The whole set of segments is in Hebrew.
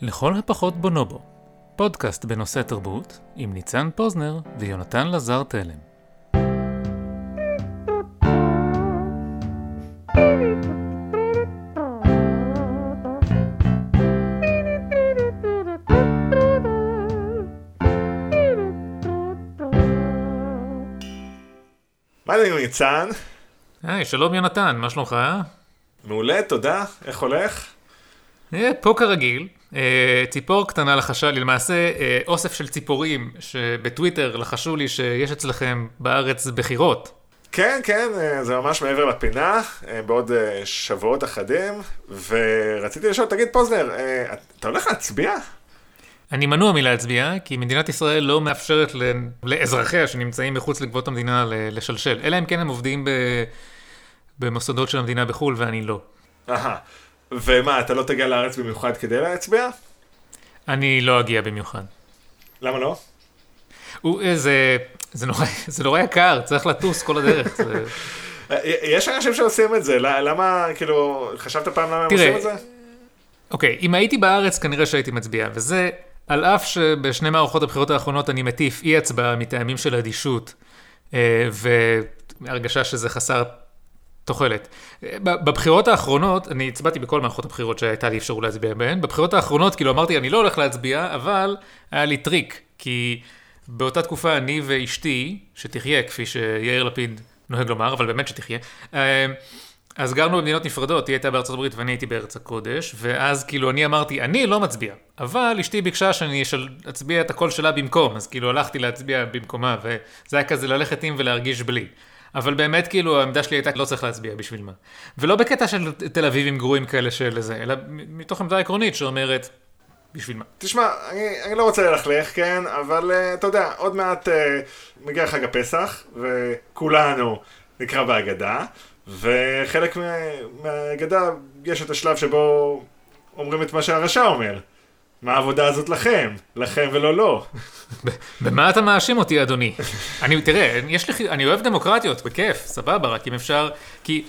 לכל הפחות בונובו, פודקאסט בנושא תרבות עם ניצן פוזנר ויונתן לזר תלם. מה העניינים ניצן? היי, שלום יונתן, מה שלומך? מעולה, תודה. איך הולך? אה, פה כרגיל, ציפור קטנה לחשה לי, למעשה אה, אוסף של ציפורים שבטוויטר לחשו לי שיש אצלכם בארץ בחירות. כן, כן, אה, זה ממש מעבר לפינה, אה, בעוד אה, שבועות אחדים, ורציתי לשאול, תגיד פוזנר, אה, אתה הולך להצביע? אני מנוע מלהצביע, כי מדינת ישראל לא מאפשרת לאזרחיה שנמצאים מחוץ לגבולות המדינה לשלשל, אלא אם כן הם עובדים. במוסדות של המדינה בחו"ל ואני לא. אהה. ומה, אתה לא תגיע לארץ במיוחד כדי להצביע? אני לא אגיע במיוחד. למה לא? הוא, אה, זה, זה, נורא, זה נורא יקר, צריך לטוס כל הדרך. זה... אה, יש אנשים שעושים את זה, למה, כאילו, חשבת פעם למה הם תראה, עושים את זה? אוקיי, אם הייתי בארץ כנראה שהייתי מצביע, וזה על אף שבשני מערכות הבחירות האחרונות אני מטיף אי הצבעה מטעמים של אדישות, אה, והרגשה שזה חסר תוחלת. בבחירות האחרונות, אני הצבעתי בכל מערכות הבחירות שהייתה לי אפשרות להצביע בהן, בבחירות האחרונות כאילו אמרתי אני לא הולך להצביע, אבל היה לי טריק, כי באותה תקופה אני ואשתי, שתחיה כפי שיאיר לפיד נוהג לומר, אבל באמת שתחיה, אה, אז גרנו במדינות נפרדות, היא הייתה בארצות הברית ואני הייתי בארץ הקודש, ואז כאילו אני אמרתי, אני לא מצביע, אבל אשתי ביקשה שאני של... אצביע את הקול שלה במקום, אז כאילו הלכתי להצביע במקומה, וזה היה כזה ללכת עם ולהרגיש בלי. אבל באמת כאילו העמדה שלי הייתה לא צריך להצביע בשביל מה. ולא בקטע של תל אביבים גרועים כאלה של זה, אלא מתוך עמדה עקרונית שאומרת, בשביל מה. תשמע, אני, אני לא רוצה ללכלך, כן, אבל uh, אתה יודע, עוד מעט uh, מגיע חג הפסח, וכולנו נקרא בהגדה, וחלק מה, מההגדה יש את השלב שבו אומרים את מה שהרשע אומר. מה העבודה הזאת לכם? לכם ולא לא. במה אתה מאשים אותי, אדוני? אני, תראה, יש לי, אני אוהב דמוקרטיות, בכיף, סבבה, רק אם אפשר, כי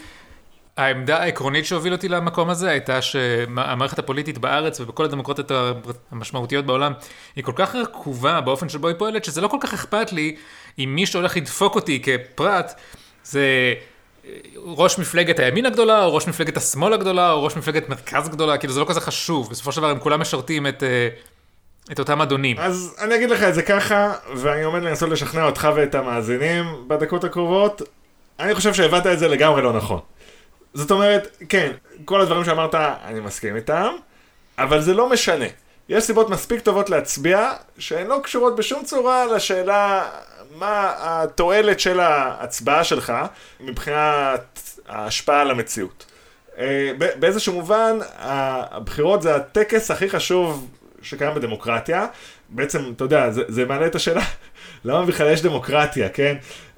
העמדה העקרונית שהוביל אותי למקום הזה הייתה שהמערכת הפוליטית בארץ ובכל הדמוקרטיות המשמעותיות בעולם היא כל כך רקובה באופן שבו היא פועלת, שזה לא כל כך אכפת לי אם מי שהולך לדפוק אותי כפרט זה ראש מפלגת הימין הגדולה, או ראש מפלגת השמאל הגדולה, או ראש מפלגת מרכז גדולה, כאילו זה לא כזה חשוב, בסופו של דבר הם כולם משרתים את, אה, את אותם אדונים. אז אני אגיד לך את זה ככה, ואני עומד לנסות לשכנע אותך ואת המאזינים בדקות הקרובות. אני חושב שהבנת את זה לגמרי לא נכון. זאת אומרת, כן, כל הדברים שאמרת, אני מסכים איתם, אבל זה לא משנה. יש סיבות מספיק טובות להצביע, שהן לא קשורות בשום צורה לשאלה מה התועלת של ההצבעה שלך מבחינת ההשפעה על המציאות. אה, באיזשהו מובן, הבחירות זה הטקס הכי חשוב שקיים בדמוקרטיה. בעצם, אתה יודע, זה, זה מעלה את השאלה, למה בכלל יש דמוקרטיה, כן?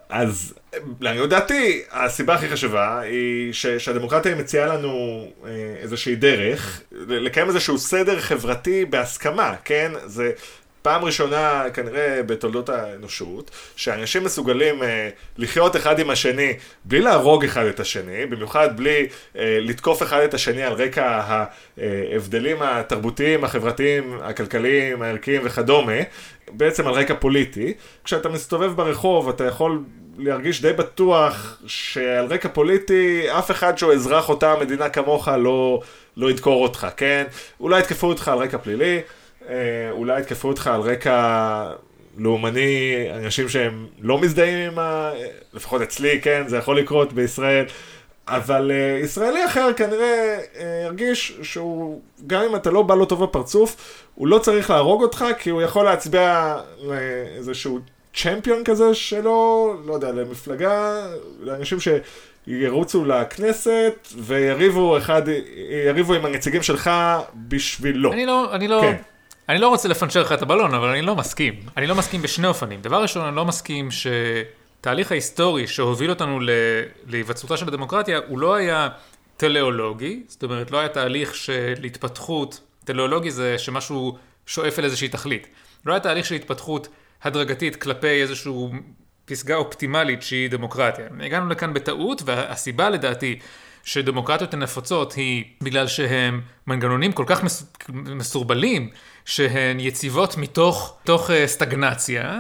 אז לעניות דעתי, הסיבה הכי חשובה היא ש, שהדמוקרטיה מציעה לנו אה, איזושהי דרך לקיים איזשהו סדר חברתי בהסכמה, כן? זה פעם ראשונה כנראה בתולדות האנושות, שאנשים מסוגלים אה, לחיות אחד עם השני בלי להרוג אחד את השני, במיוחד בלי אה, לתקוף אחד את השני על רקע ההבדלים התרבותיים, החברתיים, הכלכליים, הערכיים וכדומה, בעצם על רקע פוליטי. כשאתה מסתובב ברחוב אתה יכול להרגיש די בטוח שעל רקע פוליטי אף אחד שהוא אזרח אותה מדינה כמוך לא, לא ידקור אותך, כן? אולי יתקפו אותך על רקע פלילי, אולי יתקפו אותך על רקע לאומני, אנשים שהם לא מזדהים עם ה... לפחות אצלי, כן, זה יכול לקרות בישראל. אבל uh, ישראלי אחר כנראה uh, ירגיש שהוא, גם אם אתה לא בא לו טוב בפרצוף, הוא לא צריך להרוג אותך, כי הוא יכול להצביע לאיזשהו צ'מפיון כזה שלו, לא יודע, למפלגה, לאנשים שירוצו לכנסת ויריבו אחד, יריבו עם הנציגים שלך בשבילו. אני לא, אני לא, כן. אני לא רוצה לפנצ'ר לך את הבלון, אבל אני לא מסכים. אני לא מסכים בשני אופנים. דבר ראשון, אני לא מסכים שתהליך ההיסטורי שהוביל אותנו ל- להיווצרותה של הדמוקרטיה, הוא לא היה טלאולוגי, זאת אומרת, לא היה תהליך של התפתחות, טלאולוגי זה שמשהו שואף אל איזושהי תכלית. לא היה תהליך של התפתחות הדרגתית כלפי איזושהי פסגה אופטימלית שהיא דמוקרטיה. הגענו לכאן בטעות, והסיבה לדעתי שדמוקרטיות הן נפוצות היא בגלל שהן מנגנונים כל כך מס... מסורבלים, שהן יציבות מתוך, מתוך uh, סטגנציה,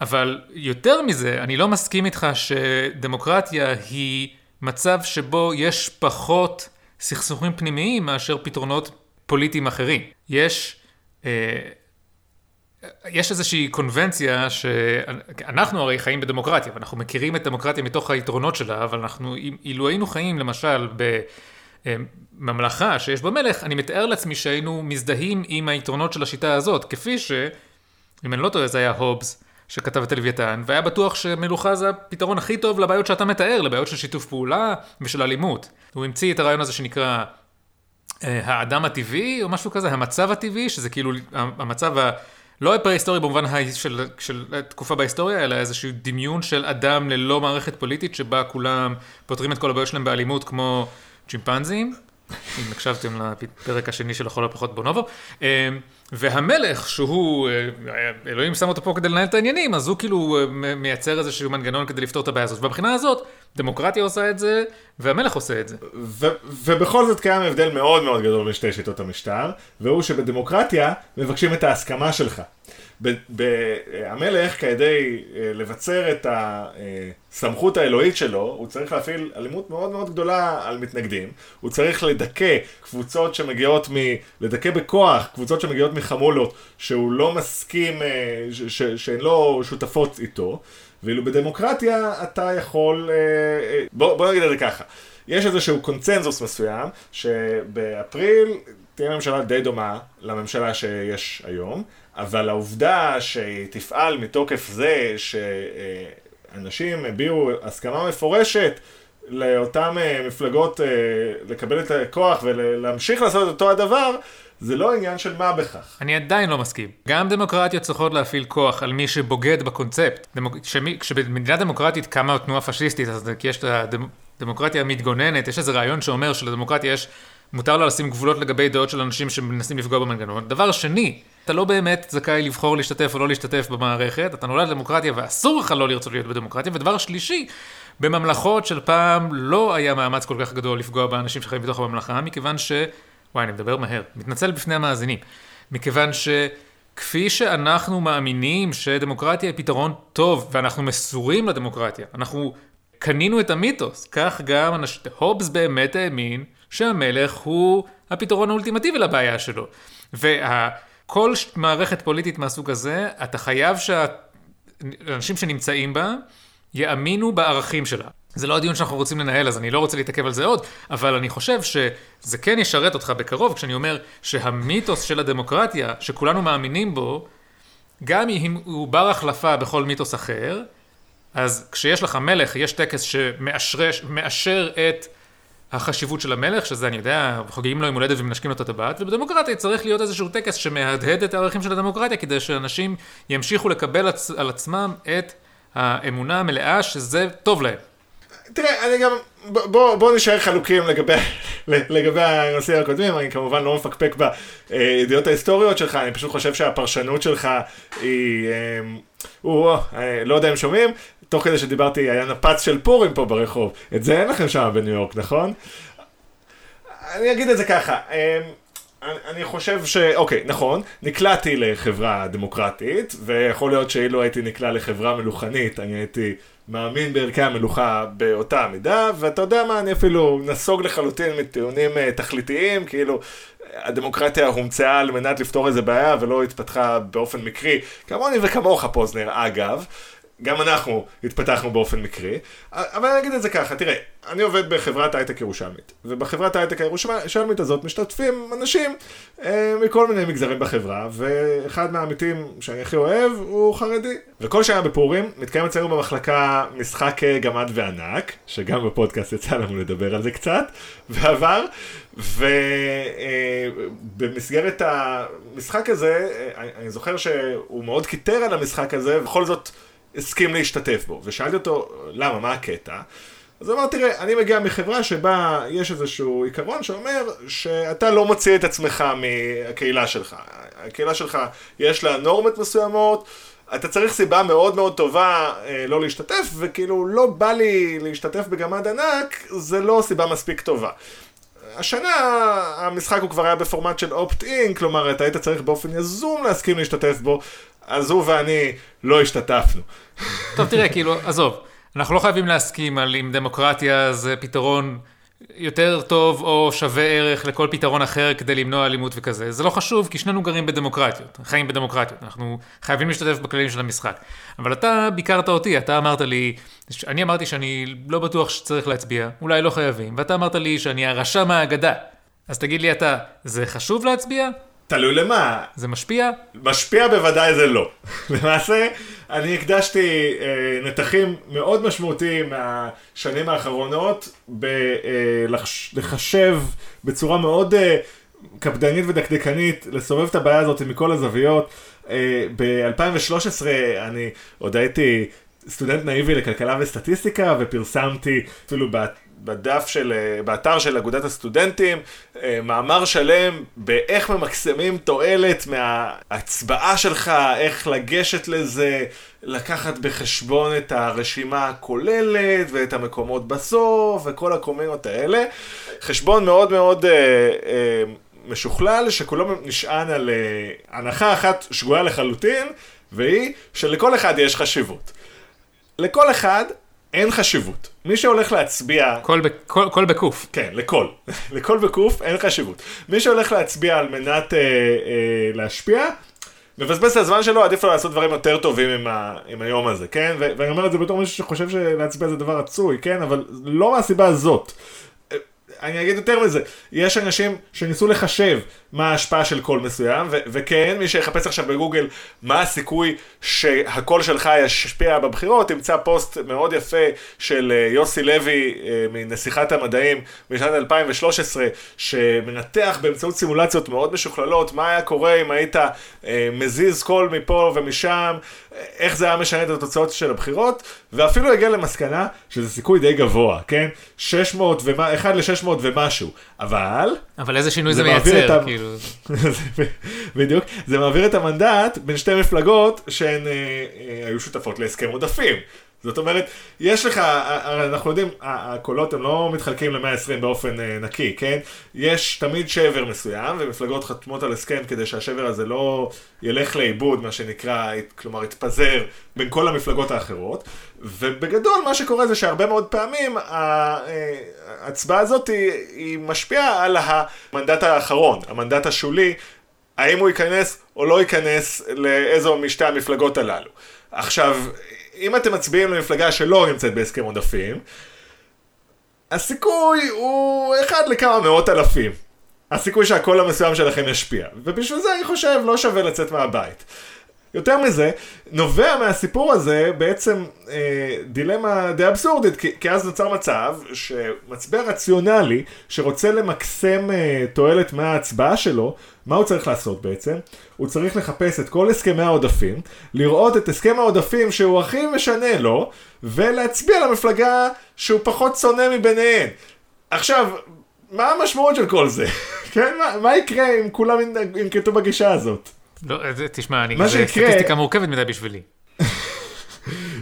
אבל יותר מזה, אני לא מסכים איתך שדמוקרטיה היא מצב שבו יש פחות סכסוכים פנימיים מאשר פתרונות פוליטיים אחרים. יש... Uh, יש איזושהי קונבנציה שאנחנו הרי חיים בדמוקרטיה, ואנחנו מכירים את דמוקרטיה מתוך היתרונות שלה, אבל אנחנו, אילו היינו חיים למשל בממלכה שיש בה מלך, אני מתאר לעצמי שהיינו מזדהים עם היתרונות של השיטה הזאת, כפי ש... אם אני לא טועה זה היה הובס שכתב את הלוויתן, והיה בטוח שמלוכה זה הפתרון הכי טוב לבעיות שאתה מתאר, לבעיות של שיתוף פעולה ושל אלימות. הוא המציא את הרעיון הזה שנקרא אה, האדם הטבעי, או משהו כזה, המצב הטבעי, שזה כאילו המצב. לא הפרה-היסטורי במובן של, של תקופה בהיסטוריה, אלא איזשהו דמיון של אדם ללא מערכת פוליטית, שבה כולם פותרים את כל הבעיות שלהם באלימות כמו צ'ימפנזים, אם הקשבתם לפרק השני של לכל הפחות בונובו, אמ, והמלך, שהוא, אה, אלוהים שם אותו פה כדי לנהל את העניינים, אז הוא כאילו אה, מייצר איזשהו מנגנון כדי לפתור את הבעיה הזאת. ובבחינה הזאת, דמוקרטיה עושה את זה, והמלך עושה את זה. ובכל זאת קיים הבדל מאוד מאוד גדול בין שתי שיטות המשטר, והוא שבדמוקרטיה מבקשים את ההסכמה שלך. המלך, כדי אה, לבצר את הסמכות האלוהית שלו, הוא צריך להפעיל אלימות מאוד מאוד גדולה על מתנגדים. הוא צריך לדכא קבוצות שמגיעות מ... לדכא בכוח קבוצות שמגיעות מחמולות שהוא לא מסכים, אה, שהן לא שותפות איתו. ואילו בדמוקרטיה אתה יכול... אה, בוא, בוא נגיד את זה ככה. יש איזשהו קונצנזוס מסוים, שבאפריל תהיה ממשלה די דומה לממשלה שיש היום, אבל העובדה שהיא תפעל מתוקף זה שאנשים הביעו הסכמה מפורשת לאותן אה, מפלגות אה, לקבל את הכוח ולהמשיך לעשות את אותו הדבר, זה לא עניין של מה בכך. אני עדיין לא מסכים. גם דמוקרטיות צריכות להפעיל כוח על מי שבוגד בקונספט. כשבמדינה דמוקרטית קמה תנועה פשיסטית, אז יש את הדמוקרטיה המתגוננת, יש איזה רעיון שאומר שלדמוקרטיה יש, מותר לה לשים גבולות לגבי דעות של אנשים שמנסים לפגוע במנגנון. דבר שני, אתה לא באמת זכאי לבחור להשתתף או לא להשתתף במערכת, אתה נולד לדמוקרטיה ואסור לך לא לרצות להיות בדמוקרטיה, ודבר שלישי, בממלכות של פעם לא היה מאמץ כל כך גדול לפגוע באנשים שחיים בתוך הממלכה, מכיוון ש... וואי, אני מדבר מהר. מתנצל בפני המאזינים. מכיוון שכפי שאנחנו מאמינים שדמוקרטיה היא פתרון טוב, ואנחנו מסורים לדמוקרטיה, אנחנו קנינו את המיתוס, כך גם אנש... הובס באמת האמין שהמלך הוא הפתרון האולטימטיבי לבעיה שלו. וכל מערכת פוליטית מהסוג הזה, אתה חייב שהאנשים שנמצאים בה יאמינו בערכים שלה. זה לא הדיון שאנחנו רוצים לנהל, אז אני לא רוצה להתעכב על זה עוד, אבל אני חושב שזה כן ישרת אותך בקרוב, כשאני אומר שהמיתוס של הדמוקרטיה, שכולנו מאמינים בו, גם אם הוא בר החלפה בכל מיתוס אחר, אז כשיש לך מלך, יש טקס שמאשר את החשיבות של המלך, שזה אני יודע, חוגגים לו יום הולדת ומנשקים לו את הטבעת, ובדמוקרטיה צריך להיות איזשהו טקס שמהדהד את הערכים של הדמוקרטיה, כדי שאנשים ימשיכו לקבל על עצמם את האמונה המלאה שזה טוב להם. תראה, אני גם, בוא, בוא נשאר חלוקים לגבי, לגבי הנושאים הקודמים, אני כמובן לא מפקפק בידיעות ההיסטוריות שלך, אני פשוט חושב שהפרשנות שלך היא, אמ, או, אה, לא יודע אם שומעים, תוך כדי שדיברתי היה נפץ של פורים פה ברחוב, את זה אין לכם שם בניו יורק, נכון? אני אגיד את זה ככה, אמ, אני חושב ש... אוקיי, נכון, נקלעתי לחברה דמוקרטית, ויכול להיות שאילו הייתי נקלע לחברה מלוכנית, אני הייתי מאמין בערכי המלוכה באותה מידה, ואתה יודע מה, אני אפילו נסוג לחלוטין מטיעונים uh, תכליתיים, כאילו, הדמוקרטיה הומצאה על מנת לפתור איזה בעיה ולא התפתחה באופן מקרי, כמוני וכמוך פוזנר, אגב. גם אנחנו התפתחנו באופן מקרי, אבל אני אגיד את זה ככה, תראה, אני עובד בחברת הייטק ירושלמית, ובחברת הייטק הירושלמית הזאת משתתפים אנשים אה, מכל מיני מגזרים בחברה, ואחד מהעמיתים שאני הכי אוהב הוא חרדי. וכל שנה בפורים מתקיים אצלנו במחלקה משחק אה, גמד וענק, שגם בפודקאסט יצא לנו לדבר על זה קצת, בעבר, ובמסגרת אה, המשחק הזה, אה, אני זוכר שהוא מאוד קיטר על המשחק הזה, ובכל זאת הסכים להשתתף בו. ושאלתי אותו, למה, מה הקטע? אז הוא אמר, תראה, אני מגיע מחברה שבה יש איזשהו עיקרון שאומר שאתה לא מוציא את עצמך מהקהילה שלך. הקהילה שלך יש לה נורמות מסוימות, אתה צריך סיבה מאוד מאוד טובה אה, לא להשתתף, וכאילו לא בא לי להשתתף בגמד ענק, זה לא סיבה מספיק טובה. השנה המשחק הוא כבר היה בפורמט של אופט-אין, כלומר אתה היית צריך באופן יזום להסכים להשתתף בו, אז הוא ואני לא השתתפנו. טוב, תראה, כאילו, עזוב, אנחנו לא חייבים להסכים על אם דמוקרטיה זה פתרון יותר טוב או שווה ערך לכל פתרון אחר כדי למנוע אלימות וכזה. זה לא חשוב, כי שנינו גרים בדמוקרטיות, חיים בדמוקרטיות, אנחנו חייבים להשתתף בכללים של המשחק. אבל אתה ביקרת אותי, אתה אמרת לי, אני אמרתי שאני לא בטוח שצריך להצביע, אולי לא חייבים, ואתה אמרת לי שאני הרשע מהאגדה. אז תגיד לי אתה, זה חשוב להצביע? תלוי למה. זה משפיע? משפיע בוודאי זה לא. למעשה, אני הקדשתי אה, נתחים מאוד משמעותיים מהשנים האחרונות בלחשב אה, בצורה מאוד אה, קפדנית ודקדקנית, לסובב את הבעיה הזאת מכל הזוויות. אה, ב-2013 אני עוד הייתי סטודנט נאיבי לכלכלה וסטטיסטיקה ופרסמתי אפילו בדף של, באתר של אגודת הסטודנטים, אה, מאמר שלם באיך ממקסמים תועלת מההצבעה שלך, איך לגשת לזה, לקחת בחשבון את הרשימה הכוללת ואת המקומות בסוף וכל הקומיות האלה. חשבון מאוד מאוד אה, אה, משוכלל שכולו נשען על אה, הנחה אחת שגויה לחלוטין, והיא שלכל אחד יש חשיבות. לכל אחד אין חשיבות. מי שהולך להצביע... כל, כל, כל בקוף. כן, לכל. לכל בקוף אין חשיבות. מי שהולך להצביע על מנת אה, אה, להשפיע, מבזבז את הזמן שלו, עדיף לו לעשות דברים יותר טובים עם, ה, עם היום הזה, כן? ו- ואני אומר את זה בתור מישהו שחושב שלהצביע זה דבר רצוי, כן? אבל לא מהסיבה הזאת. אני אגיד יותר מזה, יש אנשים שניסו לחשב מה ההשפעה של קול מסוים, ו- וכן, מי שיחפש עכשיו בגוגל מה הסיכוי שהקול שלך ישפיע בבחירות, נמצא פוסט מאוד יפה של אה, יוסי לוי אה, מנסיכת המדעים בשנת 2013, שמנתח באמצעות סימולציות מאוד משוכללות מה היה קורה אם היית אה, מזיז קול מפה ומשם, איך זה היה משנה את התוצאות של הבחירות, ואפילו הגיע למסקנה שזה סיכוי די גבוה, כן? 600 ומה, 1 ל-600 ומשהו, אבל... אבל איזה שינוי זה, זה מייצר, כאילו. בדיוק, זה מעביר את המנדט בין שתי מפלגות שהן אה, אה, היו שותפות להסכם עודפים. זאת אומרת, יש לך, אנחנו יודעים, הקולות הם לא מתחלקים ל-120 באופן אה, נקי, כן? יש תמיד שבר מסוים, ומפלגות חתומות על הסכם כדי שהשבר הזה לא ילך לאיבוד, מה שנקרא, כלומר, יתפזר בין כל המפלגות האחרות. ובגדול, מה שקורה זה שהרבה מאוד פעמים אה, ההצבעה הזאת היא, היא משפיעה על המנדט האחרון, המנדט השולי, האם הוא ייכנס או לא ייכנס לאיזו משתי המפלגות הללו. עכשיו, אם אתם מצביעים למפלגה שלא נמצאת בהסכם עודפים, הסיכוי הוא אחד לכמה מאות אלפים. הסיכוי שהקול המסוים שלכם ישפיע. ובשביל זה אני חושב לא שווה לצאת מהבית. יותר מזה, נובע מהסיפור הזה בעצם אה, דילמה די אבסורדית, כי, כי אז נוצר מצב שמצביע רציונלי שרוצה למקסם אה, תועלת מההצבעה שלו, מה הוא צריך לעשות בעצם? הוא צריך לחפש את כל הסכמי העודפים, לראות את הסכם העודפים שהוא הכי משנה לו, ולהצביע למפלגה שהוא פחות שונא מביניהן. עכשיו, מה המשמעות של כל זה? כן, מה, מה יקרה אם כולם ינקטו בגישה הזאת? לא, תשמע, אני, זה שיקרה... סטטיסטיקה מורכבת מדי בשבילי.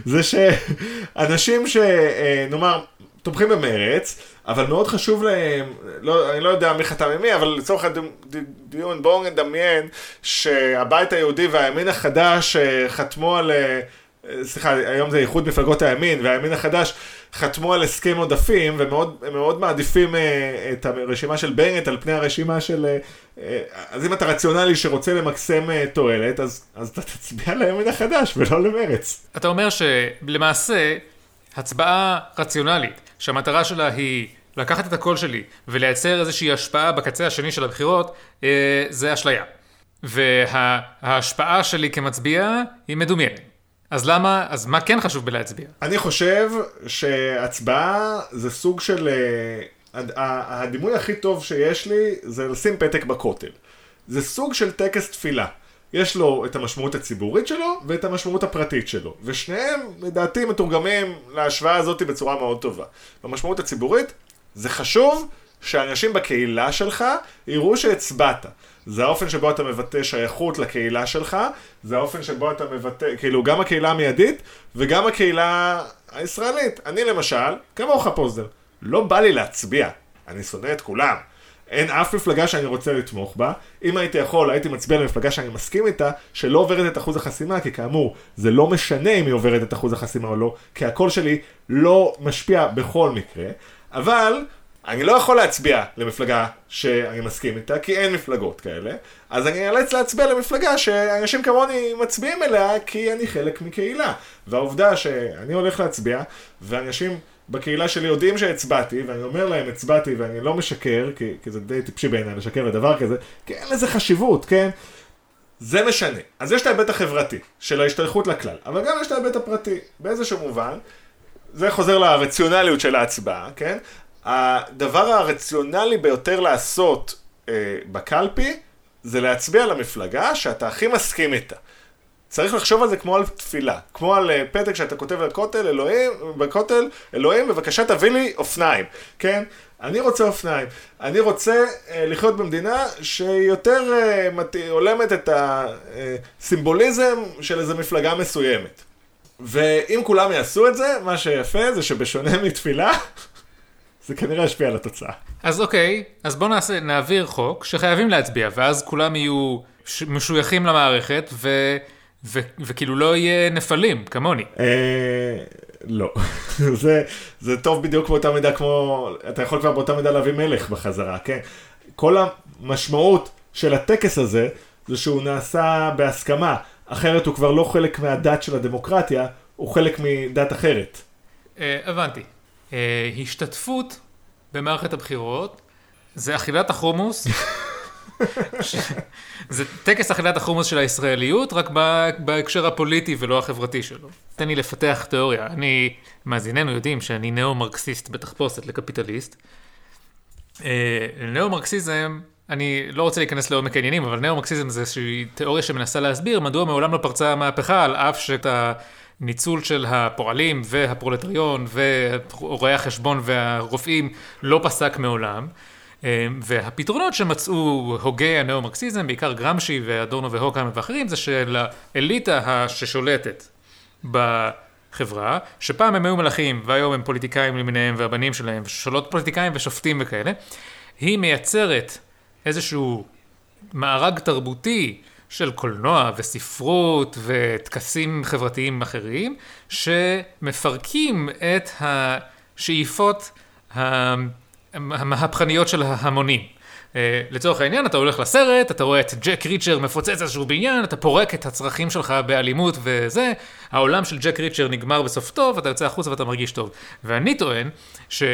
זה שאנשים שנאמר, תומכים במרץ, אבל מאוד חשוב להם, לא, אני לא יודע מי חתם עם מי, אבל לצורך הדיון בואו נדמיין שהבית היהודי והימין החדש אה, חתמו על, אה, סליחה, היום זה איחוד מפלגות הימין והימין החדש חתמו על הסכם עודפים והם מאוד מעדיפים אה, את הרשימה של בנט על פני הרשימה של... אז אם אתה רציונלי שרוצה למקסם תועלת, אז, אז אתה תצביע לימין החדש ולא למרץ. אתה אומר שלמעשה הצבעה רציונלית שהמטרה שלה היא לקחת את הקול שלי ולייצר איזושהי השפעה בקצה השני של הבחירות, אה, זה אשליה. וההשפעה שלי כמצביע היא מדומיינת. אז למה, אז מה כן חשוב בלהצביע? אני חושב שהצבעה זה סוג של... הדימוי הכי טוב שיש לי זה לשים פתק בכותל. זה סוג של טקס תפילה. יש לו את המשמעות הציבורית שלו ואת המשמעות הפרטית שלו. ושניהם, לדעתי, מתורגמים להשוואה הזאת בצורה מאוד טובה. במשמעות הציבורית, זה חשוב שאנשים בקהילה שלך יראו שהצבעת. זה האופן שבו אתה מבטא שייכות לקהילה שלך, זה האופן שבו אתה מבטא, כאילו, גם הקהילה המיידית וגם הקהילה הישראלית. אני למשל, כמוך פוזר, לא בא לי להצביע, אני שונא את כולם. אין אף מפלגה שאני רוצה לתמוך בה. אם הייתי יכול, הייתי מצביע למפלגה שאני מסכים איתה, שלא עוברת את אחוז החסימה, כי כאמור, זה לא משנה אם היא עוברת את אחוז החסימה או לא, כי הקול שלי לא משפיע בכל מקרה. אבל אני לא יכול להצביע למפלגה שאני מסכים איתה, כי אין מפלגות כאלה, אז אני אאלץ להצביע למפלגה שאנשים כמוני מצביעים אליה, כי אני חלק מקהילה. והעובדה שאני הולך להצביע, ואנשים בקהילה שלי יודעים שהצבעתי, ואני אומר להם הצבעתי ואני לא משקר, כי, כי זה די טיפשי בעיניי לשקר לדבר כזה, כי אין לזה חשיבות, כן? זה משנה. אז יש את ההיבט החברתי, של ההשתייכות לכלל, אבל גם יש את ההיבט הפרטי. באיזשהו מובן, זה חוזר לרציונליות של ההצבעה, כן? הדבר הרציונלי ביותר לעשות אה, בקלפי, זה להצביע למפלגה שאתה הכי מסכים איתה. צריך לחשוב על זה כמו על תפילה, כמו על אה, פתק שאתה כותב על כותל, אלוהים, בכותל, אלוהים, בבקשה תביא לי אופניים, כן? אני רוצה אופניים. אני רוצה אה, לחיות במדינה שיותר אה, מת... הולמת את הסימבוליזם אה, של איזו מפלגה מסוימת. ואם כולם יעשו את זה, מה שיפה זה שבשונה מתפילה, זה כנראה ישפיע על התוצאה. אז אוקיי, אז בואו נעביר חוק שחייבים להצביע, ואז כולם יהיו משויכים למערכת, ו... ו- וכאילו לא יהיה נפלים, כמוני. אה, לא. זה, זה טוב בדיוק באותה מידה כמו, אתה יכול כבר באותה מידה להביא מלך בחזרה, כן? כל המשמעות של הטקס הזה, זה שהוא נעשה בהסכמה, אחרת הוא כבר לא חלק מהדת של הדמוקרטיה, הוא חלק מדת אחרת. אה, הבנתי. אה, השתתפות במערכת הבחירות זה אכילת החומוס זה טקס אכילת החומוס של הישראליות, רק בהקשר הפוליטי ולא החברתי שלו. תן לי לפתח תיאוריה. אני, מאזיננו יודעים שאני נאו-מרקסיסט בתחפושת לקפיטליסט. אה, נאו-מרקסיזם, אני לא רוצה להיכנס לעומק העניינים, אבל נאו-מרקסיזם זה איזושהי תיאוריה שמנסה להסביר מדוע מעולם לא פרצה המהפכה, על אף שאת הניצול של הפועלים והפרולטריון ורואי החשבון והרופאים לא פסק מעולם. אמ, והפתרונות שמצאו הוגי הנאו-מרקסיזם, בעיקר גרמשי ואדורנו והוקהיים ואחרים, זה של האליטה ששולטת בחברה, שפעם הם היו מלכים והיום הם פוליטיקאים למיניהם והבנים שלהם, ושושלות פוליטיקאים ושופטים וכאלה, היא מייצרת איזשהו מארג תרבותי של קולנוע וספרות וטקסים חברתיים אחרים, שמפרקים את השאיפות ה... המהפכניות של ההמונים. Uh, לצורך העניין, אתה הולך לסרט, אתה רואה את ג'ק ריצ'ר מפוצץ איזשהו בניין, אתה פורק את הצרכים שלך באלימות וזה, העולם של ג'ק ריצ'ר נגמר בסוף טוב, אתה יוצא החוצה ואתה מרגיש טוב. ואני טוען שהטקס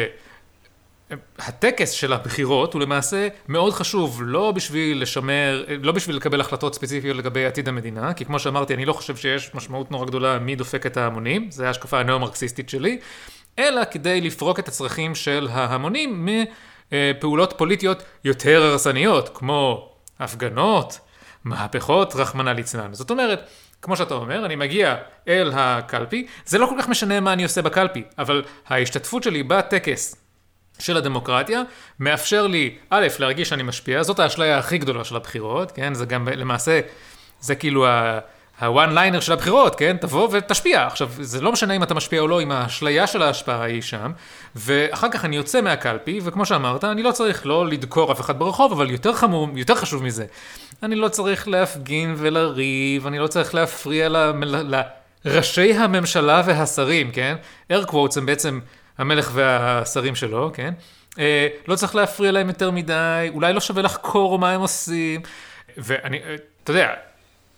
של הבחירות הוא למעשה מאוד חשוב, לא בשביל לשמר, לא בשביל לקבל החלטות ספציפיות לגבי עתיד המדינה, כי כמו שאמרתי, אני לא חושב שיש משמעות נורא גדולה מי דופק את ההמונים, זו ההשקפה הנאו-מרקסיסטית שלי. אלא כדי לפרוק את הצרכים של ההמונים מפעולות פוליטיות יותר הרסניות, כמו הפגנות, מהפכות, רחמנא ליצלן. זאת אומרת, כמו שאתה אומר, אני מגיע אל הקלפי, זה לא כל כך משנה מה אני עושה בקלפי, אבל ההשתתפות שלי בטקס של הדמוקרטיה מאפשר לי, א', להרגיש שאני משפיע, זאת האשליה הכי גדולה של הבחירות, כן? זה גם למעשה, זה כאילו ה... הוואן ליינר של הבחירות, כן? תבוא ותשפיע. עכשיו, זה לא משנה אם אתה משפיע או לא, אם האשליה של ההשפעה היא שם, ואחר כך אני יוצא מהקלפי, וכמו שאמרת, אני לא צריך לא לדקור אף אחד ברחוב, אבל יותר חמור, יותר חשוב מזה, אני לא צריך להפגין ולריב, אני לא צריך להפריע. לראשי הממשלה והשרים, כן? air quotes הם בעצם המלך והשרים שלו, כן? אה, לא צריך להפריע להם יותר מדי, אולי לא שווה לחקור מה הם עושים, ואני, אה, אתה יודע,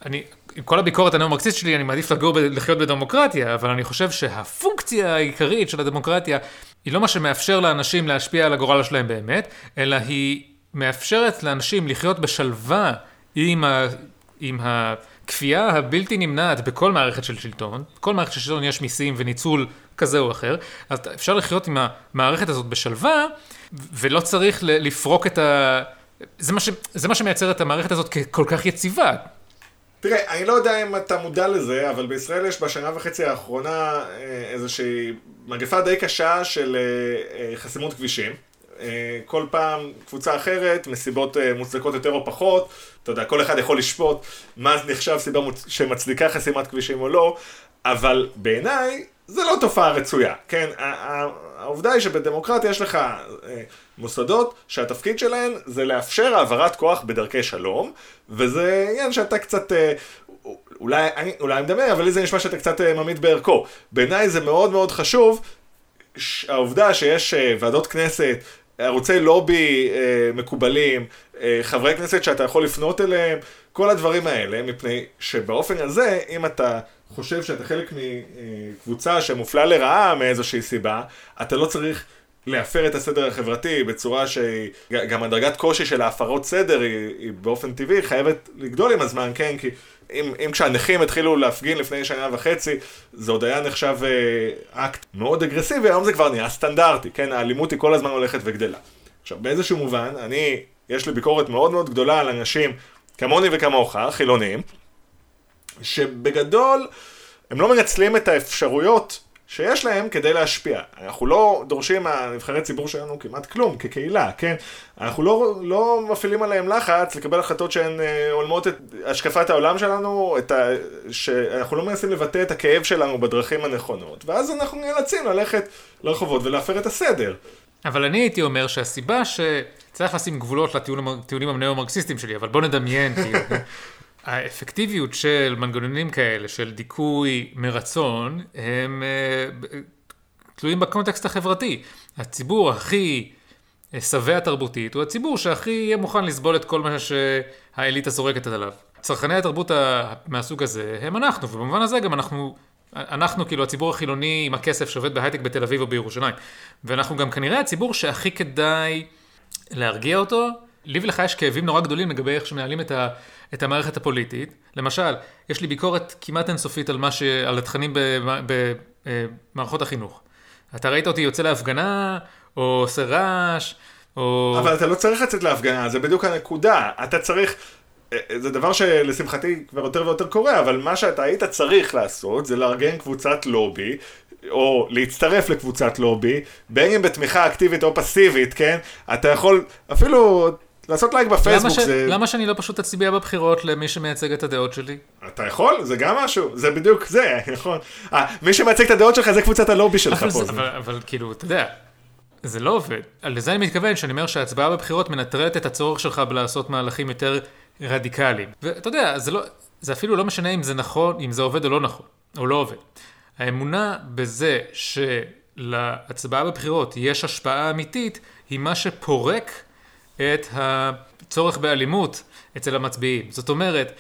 אני, עם כל הביקורת הנאו-מרקסיסט שלי, אני מעדיף לגור, ב- לחיות בדמוקרטיה, אבל אני חושב שהפונקציה העיקרית של הדמוקרטיה היא לא מה שמאפשר לאנשים להשפיע על הגורל שלהם באמת, אלא היא מאפשרת לאנשים לחיות בשלווה עם, ה, עם הכפייה הבלתי נמנעת בכל מערכת של שלטון. בכל מערכת של שלטון יש מיסים וניצול כזה או אחר, אז אפשר לחיות עם המערכת הזאת בשלווה, ולא צריך לפרוק את ה... זה מה, ש... זה מה שמייצר את המערכת הזאת ככל כך יציבה. תראה, אני לא יודע אם אתה מודע לזה, אבל בישראל יש בשנה וחצי האחרונה אה, איזושהי מגפה די קשה של אה, אה, חסימות כבישים. כל פעם קבוצה אחרת, מסיבות מוצדקות יותר או פחות, אתה יודע, כל אחד יכול לשפוט מה נחשב סיבה. שמצדיקה חסימת כבישים או לא, אבל בעיניי זה לא תופעה רצויה, כן? העובדה היא שבדמוקרטיה יש לך מוסדות שהתפקיד שלהן זה לאפשר העברת כוח בדרכי שלום, וזה עניין שאתה קצת, אה, אולי, אולי אני מדבר, אבל לי זה נשמע שאתה קצת אה, ממעיט בערכו. בעיניי זה מאוד מאוד חשוב, העובדה שיש ועדות כנסת, ערוצי לובי מקובלים, חברי כנסת שאתה יכול לפנות אליהם, כל הדברים האלה, מפני שבאופן הזה, אם אתה חושב שאתה חלק מקבוצה שמופלה לרעה מאיזושהי סיבה, אתה לא צריך להפר את הסדר החברתי בצורה שגם הדרגת קושי של ההפרות סדר היא, היא באופן טבעי חייבת לגדול עם הזמן, כן? כי אם, אם כשהנכים התחילו להפגין לפני שנה וחצי, זה עוד היה נחשב אה, אקט מאוד אגרסיבי, היום זה כבר נהיה סטנדרטי, כן? האלימות היא כל הזמן הולכת וגדלה. עכשיו, באיזשהו מובן, אני, יש לי ביקורת מאוד מאוד גדולה על אנשים כמוני וכמוך, חילונים, שבגדול הם לא מנצלים את האפשרויות שיש להם כדי להשפיע. אנחנו לא דורשים מהנבחרי ציבור שלנו כמעט כלום, כקהילה, כן? אנחנו לא, לא מפעילים עליהם לחץ לקבל החלטות שהן אה, הולמות את השקפת העולם שלנו, את ה... שאנחנו לא מנסים לבטא את הכאב שלנו בדרכים הנכונות, ואז אנחנו נאלצים ללכת לרחובות ולהפר את הסדר. אבל אני הייתי אומר שהסיבה שצריך לשים גבולות לטיעונים הנאו-מרקסיסטיים שלי, אבל בוא נדמיין, כאילו, האפקטיביות של מנגנונים כאלה, של דיכוי מרצון, הם uh, תלויים בקונטקסט החברתי. הציבור הכי שבע תרבותית הוא הציבור שהכי יהיה מוכן לסבול את כל מה שהאליטה זורקת עליו. צרכני התרבות מהסוג הזה הם אנחנו, ובמובן הזה גם אנחנו, אנחנו כאילו הציבור החילוני עם הכסף שעובד בהייטק בתל אביב או בירושלים. ואנחנו גם כנראה הציבור שהכי כדאי להרגיע אותו. לי ולך יש כאבים נורא גדולים לגבי איך שמנהלים את ה... את המערכת הפוליטית. למשל, יש לי ביקורת כמעט אינסופית על, ש... על התכנים במערכות אה, החינוך. אתה ראית אותי יוצא להפגנה, או עושה רעש, או... אבל אתה לא צריך לצאת להפגנה, זה בדיוק הנקודה. אתה צריך... אה, אה, זה דבר שלשמחתי כבר יותר ויותר קורה, אבל מה שאתה היית צריך לעשות זה לארגן קבוצת לובי, או להצטרף לקבוצת לובי, בין אם בתמיכה אקטיבית או פסיבית, כן? אתה יכול, אפילו לעשות לייק בפייסבוק למה ש... זה... למה שאני לא פשוט אצביע בבחירות למי שמייצג את הדעות שלי? אתה יכול, זה גם משהו, זה בדיוק זה, נכון. 아, מי שמייצג את הדעות שלך זה קבוצת הלובי שלך אבל פה. זה, אבל, אבל כאילו, אתה יודע, זה לא עובד. לזה אני מתכוון, שאני אומר שההצבעה בבחירות מנטרלת את הצורך שלך בלעשות מהלכים יותר רדיקליים. ואתה יודע, זה, לא, זה אפילו לא משנה אם זה נכון, אם זה עובד או לא נכון, או לא עובד. האמונה בזה שלהצבעה בבחירות יש השפעה אמיתית, היא מה שפורק את הצורך באלימות אצל המצביעים. זאת אומרת,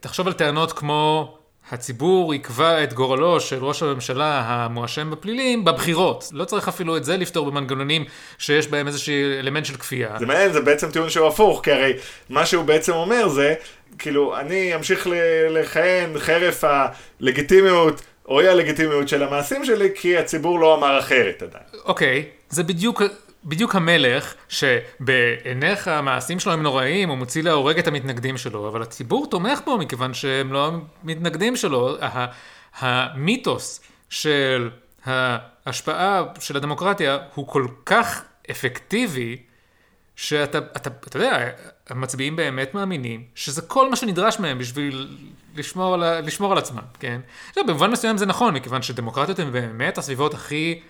תחשוב על טענות כמו הציבור יקבע את גורלו של ראש הממשלה המואשם בפלילים בבחירות. לא צריך אפילו את זה לפתור במנגנונים שיש בהם איזשהו אלמנט של כפייה. זה מעניין, זה בעצם טיעון שהוא הפוך, כי הרי מה שהוא בעצם אומר זה, כאילו, אני אמשיך לכהן חרף הלגיטימיות או אי הלגיטימיות של המעשים שלי, כי הציבור לא אמר אחרת עדיין. אוקיי, זה בדיוק בדיוק המלך, שבעיניך המעשים שלו הם נוראים, הוא מוציא להורג את המתנגדים שלו, אבל הציבור תומך בו מכיוון שהם לא המתנגדים שלו. המיתוס של ההשפעה של הדמוקרטיה הוא כל כך אפקטיבי, שאתה, אתה, אתה יודע, המצביעים באמת מאמינים שזה כל מה שנדרש מהם בשביל לשמור על, לשמור על עצמם, כן? עכשיו, במובן מסוים זה נכון, מכיוון שדמוקרטיות הן באמת הסביבות הכי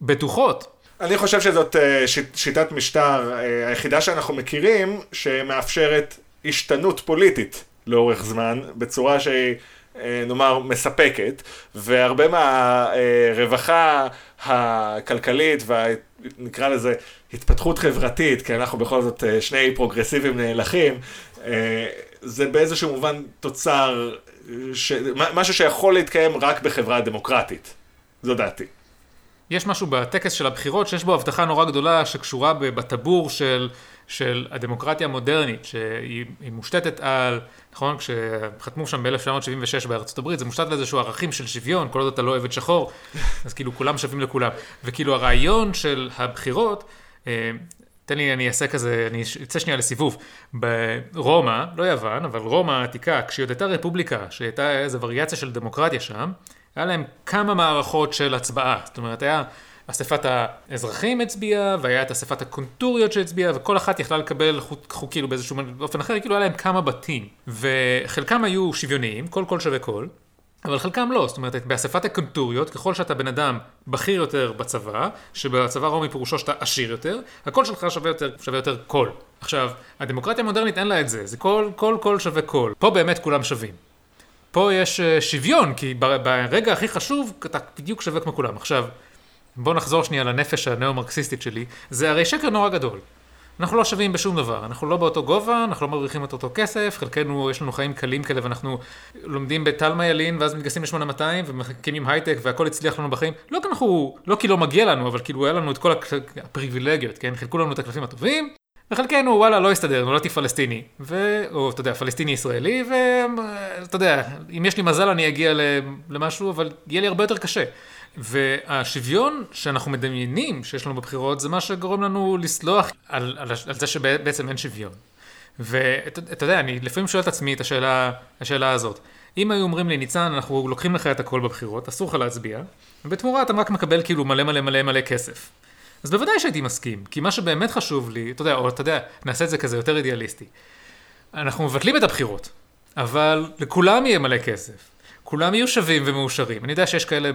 בטוחות אני חושב שזאת אה, שיטת משטר אה, היחידה שאנחנו מכירים, שמאפשרת השתנות פוליטית לאורך זמן, בצורה שהיא, אה, נאמר, מספקת, והרבה מהרווחה הכלכלית ונקרא לזה התפתחות חברתית, כי אנחנו בכל זאת שני פרוגרסיבים נאלחים, זה באיזשהו מובן תוצר, ש... משהו שיכול להתקיים רק בחברה דמוקרטית. זו דעתי. יש משהו בטקס של הבחירות שיש בו הבטחה נורא גדולה שקשורה בטבור של, של הדמוקרטיה המודרנית, שהיא מושתתת על, נכון, כשחתמו שם ב-1976 בארצות הברית, זה מושתת על איזשהו ערכים של שוויון, כל עוד אתה לא את שחור, אז כאילו כולם שווים לכולם. וכאילו הרעיון של הבחירות, אה, תן לי, אני אעשה כזה, אני אצא שנייה לסיבוב. ברומא, לא יוון, אבל רומא העתיקה, כשהיא עוד הייתה רפובליקה, שהייתה איזו וריאציה של דמוקרטיה שם, היה להם כמה מערכות של הצבעה. זאת אומרת, היה אספת האזרחים הצביעה, והיה את אספת הקונטוריות שהצביעה, וכל אחת יכלה לקבל חוק, חוק כאילו באיזשהו אופן אחר, כאילו היה להם כמה בתים. וחלקם היו שוויוניים, כל קול שווה קול, אבל חלקם לא, זאת אומרת, באספת הקונטוריות, ככל שאתה בן אדם בכיר יותר בצבא, שבצבא רומי פירושו שאתה עשיר יותר, הקול שלך שווה יותר, שווה יותר קול. עכשיו, הדמוקרטיה המודרנית אין לה את זה, זה כל, כל קול שווה קול. פה באמת כולם שווים. פה יש uh, שוויון, כי ברגע הכי חשוב, אתה בדיוק שווה כמו כולם. עכשיו, בוא נחזור שנייה לנפש הנאו-מרקסיסטית שלי, זה הרי שקר נורא גדול. אנחנו לא שווים בשום דבר, אנחנו לא באותו גובה, אנחנו לא מרוויחים את אותו כסף, חלקנו יש לנו חיים קלים כאלה ואנחנו לומדים בתלמה ילין ואז מתגייסים ל-8200 ומקימים הייטק והכל הצליח לנו בחיים, לא כי אנחנו, לא כי לא מגיע לנו, אבל כאילו היה לנו את כל הפריבילגיות, כן? חילקו לנו את הקלפים הטובים, וחלקנו וואלה לא הסתדר, נולדתי פלסטיני, ו... או אתה יודע, פלסטיני ישראלי, ואתה יודע, אם יש לי מזל אני אגיע למשהו, אבל יהיה לי הרבה יותר קשה. והשוויון שאנחנו מדמיינים שיש לנו בבחירות זה מה שגורם לנו לסלוח על, על, על זה שבעצם אין שוויון. ואתה יודע, אני לפעמים שואל את עצמי את השאלה, השאלה הזאת. אם היו אומרים לי, ניצן, אנחנו לוקחים לך את הכל בבחירות, אסור לך להצביע, ובתמורה אתה רק מקבל כאילו מלא מלא מלא מלא כסף. אז בוודאי שהייתי מסכים, כי מה שבאמת חשוב לי, אתה יודע, או אתה יודע, נעשה את זה כזה יותר אידיאליסטי. אנחנו מבטלים את הבחירות, אבל לכולם יהיה מלא כסף. כולם יהיו שווים ומאושרים. אני יודע שיש כאלה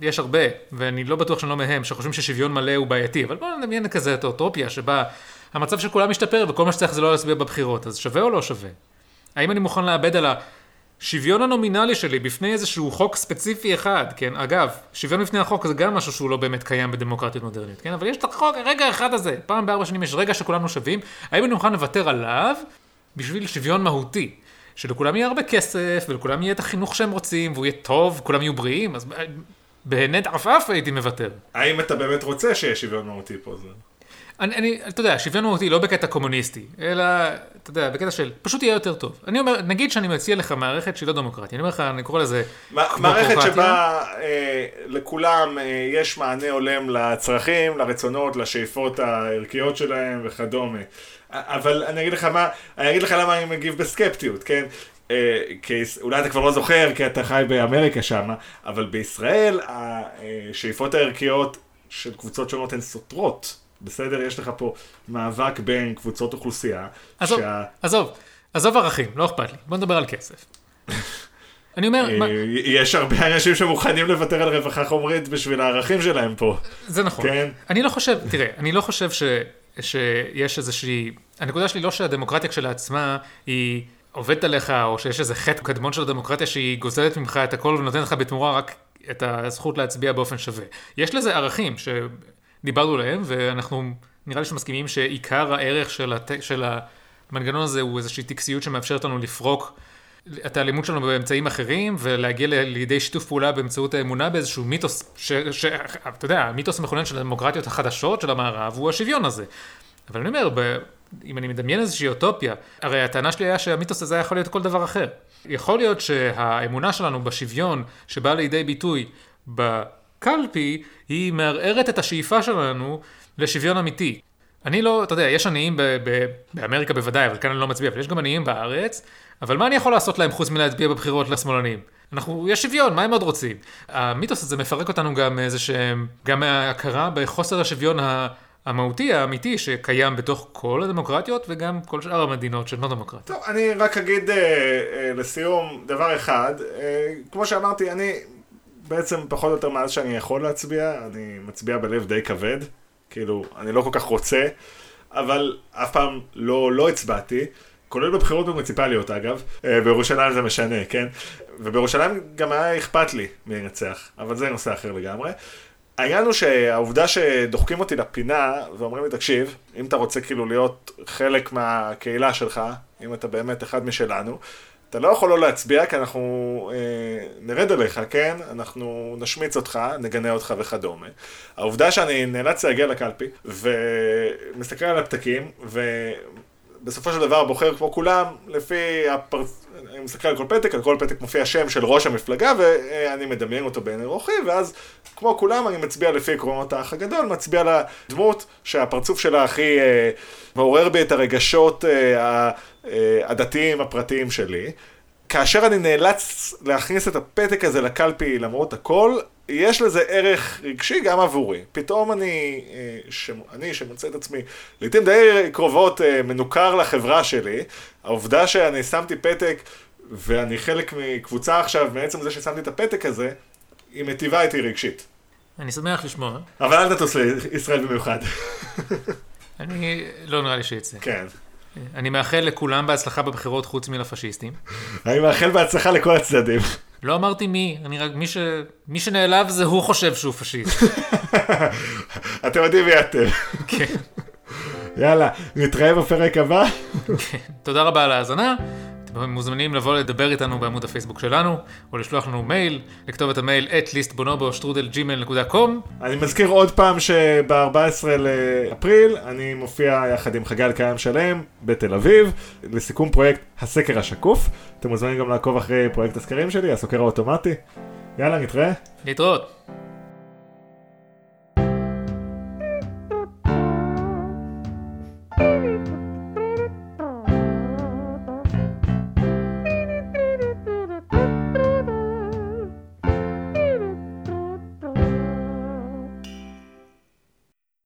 יש הרבה, ואני לא בטוח שאני לא מהם, שחושבים ששוויון מלא הוא בעייתי, אבל בואו נדמיין כזה את האוטופיה שבה המצב של כולם משתפר וכל מה שצריך זה לא להצביע בבחירות, אז שווה או לא שווה? האם אני מוכן לאבד על השוויון הנומינלי שלי בפני איזשהו חוק ספציפי אחד, כן? אגב, שוויון בפני החוק זה גם משהו שהוא לא באמת קיים בדמוקרטיות מודרנית, כן? אבל יש את החוק, הרגע האחד הזה, פעם בארבע שנים יש רגע שכולנו שווים, האם אני מוכן לוותר עליו בשביל שוויון מהותי? שלכולם יהיה הרבה כסף, ולכולם יהיה את החינוך שהם רוצים, והוא יהיה טוב, כולם יהיו בריאים, אז בהינד עפעף הייתי מוותר. האם אתה באמת רוצה שיהיה שוויון מהותי פה? זה... אני, אני, אתה יודע, שוויון מהותי לא בקטע קומוניסטי, אלא, אתה יודע, בקטע של, פשוט יהיה יותר טוב. אני אומר, נגיד שאני מציע לך מערכת שהיא לא דמוקרטית, אני אומר לך, אני קורא לזה מערכת שבה אה, לכולם אה, יש מענה הולם לצרכים, לרצונות, לשאיפות הערכיות שלהם וכדומה. אבל אני אגיד לך מה, אני אגיד לך למה אני מגיב בסקפטיות, כן? אה, אולי אתה כבר לא זוכר כי אתה חי באמריקה שם, אבל בישראל השאיפות הערכיות של קבוצות שונות הן סותרות. בסדר? יש לך פה מאבק בין קבוצות אוכלוסייה. עזוב, שה... עזוב, עזוב ערכים, לא אכפת לי, בוא נדבר על כסף. אני אומר... אה, יש הרבה אנשים שמוכנים לוותר על רווחה חומרית בשביל הערכים שלהם פה. זה נכון. כן? אני לא חושב, תראה, אני לא חושב ש, שיש איזושהי... הנקודה שלי לא שהדמוקרטיה כשלעצמה היא... עובדת עליך, או שיש איזה חטא קדמון של הדמוקרטיה שהיא גוזלת ממך את הכל ונותנת לך בתמורה רק את הזכות להצביע באופן שווה. יש לזה ערכים שדיברנו עליהם, ואנחנו נראה לי שמסכימים שעיקר הערך של, הת... של המנגנון הזה הוא איזושהי טקסיות שמאפשרת לנו לפרוק את האלימות שלנו באמצעים אחרים, ולהגיע לידי שיתוף פעולה באמצעות האמונה באיזשהו מיתוס, שאתה יודע, המיתוס המכונן של הדמוקרטיות החדשות של המערב הוא השוויון הזה. אבל אני אומר, אם אני מדמיין איזושהי אוטופיה, הרי הטענה שלי היה שהמיתוס הזה יכול להיות כל דבר אחר. יכול להיות שהאמונה שלנו בשוויון שבאה לידי ביטוי בקלפי, היא מערערת את השאיפה שלנו לשוויון אמיתי. אני לא, אתה יודע, יש עניים ב- ב- באמריקה בוודאי, אבל כאן אני לא מצביע, אבל יש גם עניים בארץ, אבל מה אני יכול לעשות להם חוץ מלהצביע בבחירות לשמאלנים? אנחנו, יש שוויון, מה הם עוד רוצים? המיתוס הזה מפרק אותנו גם איזה שהם, גם מההכרה בחוסר השוויון. המהותי, האמיתי, שקיים בתוך כל הדמוקרטיות וגם כל שאר המדינות שהן לא דמוקרטיות. טוב, אני רק אגיד אה, אה, לסיום דבר אחד. אה, כמו שאמרתי, אני בעצם פחות או יותר מאז שאני יכול להצביע, אני מצביע בלב די כבד. כאילו, אני לא כל כך רוצה, אבל אף פעם לא, לא הצבעתי. כולל בבחירות מוניציפליות אגב, אה, בירושלים זה משנה, כן? ובירושלים גם היה אכפת לי מי ינצח, אבל זה נושא אחר לגמרי. העניין הוא שהעובדה שדוחקים אותי לפינה ואומרים לי, תקשיב, אם אתה רוצה כאילו להיות חלק מהקהילה שלך, אם אתה באמת אחד משלנו, אתה לא יכול לא להצביע כי אנחנו אה, נרד עליך, כן? אנחנו נשמיץ אותך, נגנה אותך וכדומה. העובדה שאני נאלץ להגיע לקלפי ומסתכל על הפתקים ובסופו של דבר בוחר כמו כולם לפי הפרצ... אני מסתכל על כל פתק, על כל פתק מופיע שם של ראש המפלגה ואני מדמיין אותו בעיני רוחי ואז כמו כולם אני מצביע לפי עקרונות האח הגדול, מצביע לדמות שהפרצוף שלה הכי אה, מעורר בי את הרגשות אה, הדתיים הפרטיים שלי. כאשר אני נאלץ להכניס את הפתק הזה לקלפי למרות הכל, יש לזה ערך רגשי גם עבורי. פתאום אני, אה, ש... אני שמוצא את עצמי לעיתים די קרובות אה, מנוכר לחברה שלי, העובדה שאני שמתי פתק ואני חלק מקבוצה עכשיו, מעצם זה ששמתי את הפתק הזה, היא מטיבה איתי רגשית. אני שמח לשמוע. אבל אל תטוס לישראל במיוחד. אני, לא נראה לי שיצא. כן. אני מאחל לכולם בהצלחה בבחירות חוץ מלפשיסטים. אני מאחל בהצלחה לכל הצדדים. לא אמרתי מי, אני רק, מי, ש... מי שנעלב זה הוא חושב שהוא פשיסט. אתם יודעים מי אתם. כן. יאללה, נתראה בפרק הבא. כן. תודה רבה על ההאזנה. מוזמנים לבוא לדבר איתנו בעמוד הפייסבוק שלנו, או לשלוח לנו מייל, לכתוב את המייל את listbonobo.strudelgmail.com. אני מזכיר עוד פעם שב-14 לאפריל אני מופיע יחד עם חגי אלקיים שלם בתל אביב, לסיכום פרויקט הסקר השקוף. אתם מוזמנים גם לעקוב אחרי פרויקט הסקרים שלי, הסוקר האוטומטי. יאללה, נתראה. להתראות.